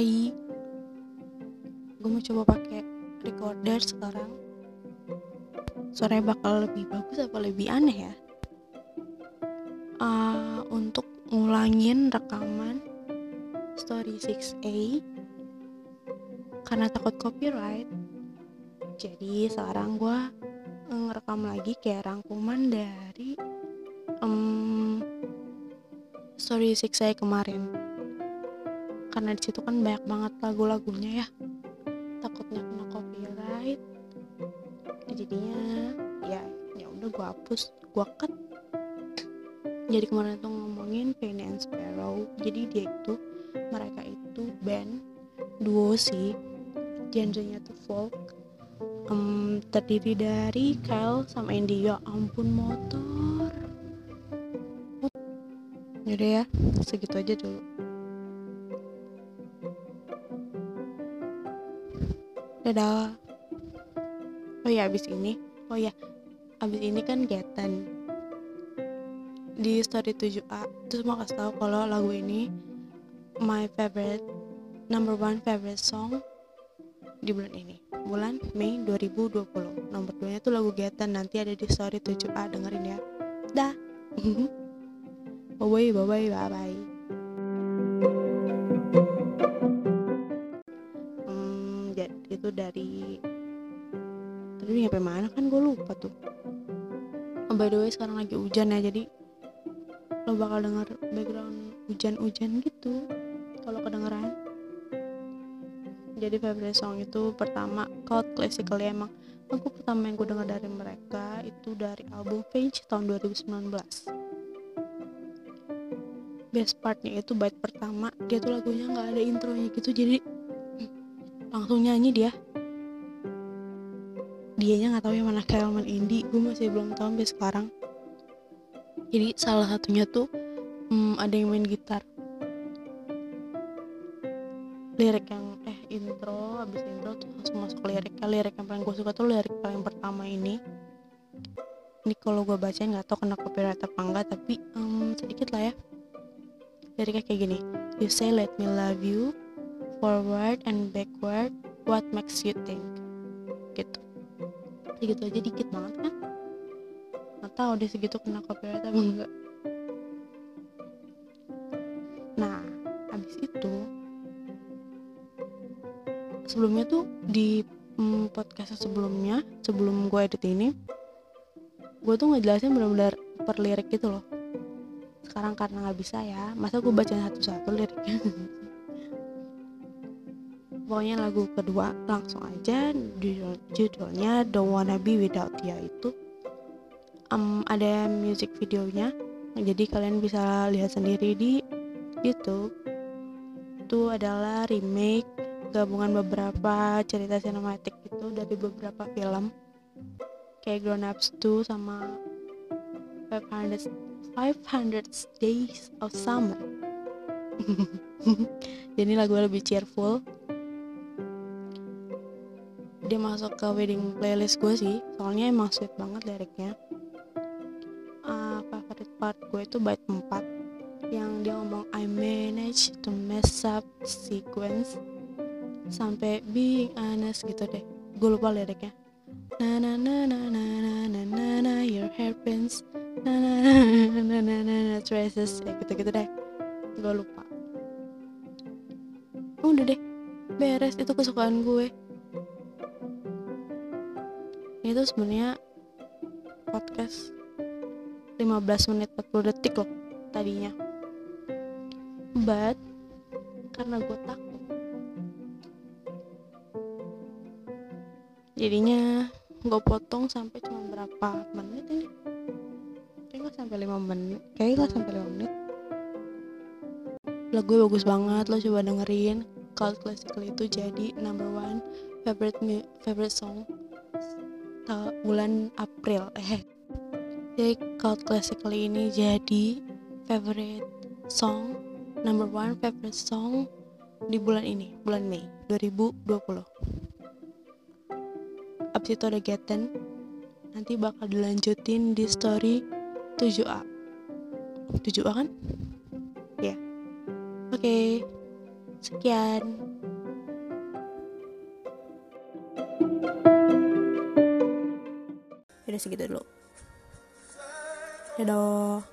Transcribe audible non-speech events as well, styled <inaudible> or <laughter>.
Hai, gue mau coba pakai recorder sekarang. Suaranya bakal lebih bagus apa lebih aneh ya? Uh, untuk ngulangin rekaman Story 6A karena takut copyright. Jadi sekarang gue ngerekam lagi kayak rangkuman dari um, Story 6A kemarin karena di situ kan banyak banget lagu-lagunya ya. Takutnya kena copyright. Jadinya ya ya udah gue hapus gue cut. Jadi kemarin tuh ngomongin Penny and Sparrow. Jadi dia itu mereka itu band duo sih. Genrenya tuh folk. Um, terdiri dari Kyle sama Andy ya ampun motor. Yaudah ya segitu aja dulu dadah. Oh ya abis ini. Oh ya abis ini kan Getan di story 7A terus mau kasih tahu kalau lagu ini my favorite number one favorite song di bulan ini. Bulan Mei 2020 nomor 2 nya tuh lagu Getan nanti ada di story 7A dengerin ya. Dah. <laughs> Bye bye bye bye bye itu dari tadi nyampe mana kan gue lupa tuh. Oh, by the way sekarang lagi hujan ya jadi lo bakal denger background hujan-hujan gitu kalau kedengeran. Jadi favorite song itu pertama Cult Classical ya emang. Lagu pertama yang gue denger dari mereka itu dari album Page tahun 2019 best partnya itu bait pertama dia tuh lagunya nggak ada intronya gitu jadi langsung nyanyi dia. Dianya nggak tahu yang mana Kelman Indie gue masih belum tahu sampai sekarang. Jadi salah satunya tuh hmm, ada yang main gitar. Lirik yang eh intro habis intro tuh langsung masuk liriknya lirik. Yang paling gue suka tuh lirik paling pertama ini. Ini kalau gue bacain nggak tahu kena copyright apa enggak tapi um, sedikit lah ya. Liriknya kayak gini. You say let me love you forward and backward what makes you think? Gitu. Segitu aja dikit banget kan nggak tahu deh segitu kena copyright apa enggak. Nah habis itu sebelumnya tuh di mm, podcast sebelumnya sebelum gue edit ini gue tuh ngejelasin benar-benar per lirik gitu loh. Sekarang karena nggak bisa ya masa gue baca satu-satu liriknya <laughs> pokoknya lagu kedua langsung aja judul, judulnya Don't Wanna Be Without Ya itu. Um, ada music videonya. Jadi kalian bisa lihat sendiri di YouTube. Itu adalah remake gabungan beberapa cerita sinematik itu dari beberapa film. Kayak Grown Ups 2 sama 500 500 Days of Summer. <laughs> Jadi lagu lebih cheerful dia masuk ke wedding playlist gue sih soalnya emang sweet banget liriknya uh, favorite part gue itu bait 4 yang dia ngomong I manage to mess up sequence sampai being honest gitu deh gue lupa liriknya na na na na na na na na na your hairpins na na na na na na na traces ya gitu gitu deh gue lupa udah deh beres itu kesukaan gue ini tuh sebenarnya podcast 15 menit 40 detik loh tadinya. But karena gue takut. Jadinya gue potong sampai cuma berapa menit ini? Kayak nggak sampai 5 menit. Kayak nggak sampai 5 menit. Lagu bagus banget lo coba dengerin. Cult Classical itu jadi number one favorite favorite song bulan April eh jadi Cult Classical ini jadi favorite song number one favorite song di bulan ini bulan Mei 2020 abis itu ada Getten nanti bakal dilanjutin di story 7A 7A kan? ya yeah. oke okay. sekian segitu dulu. Dadah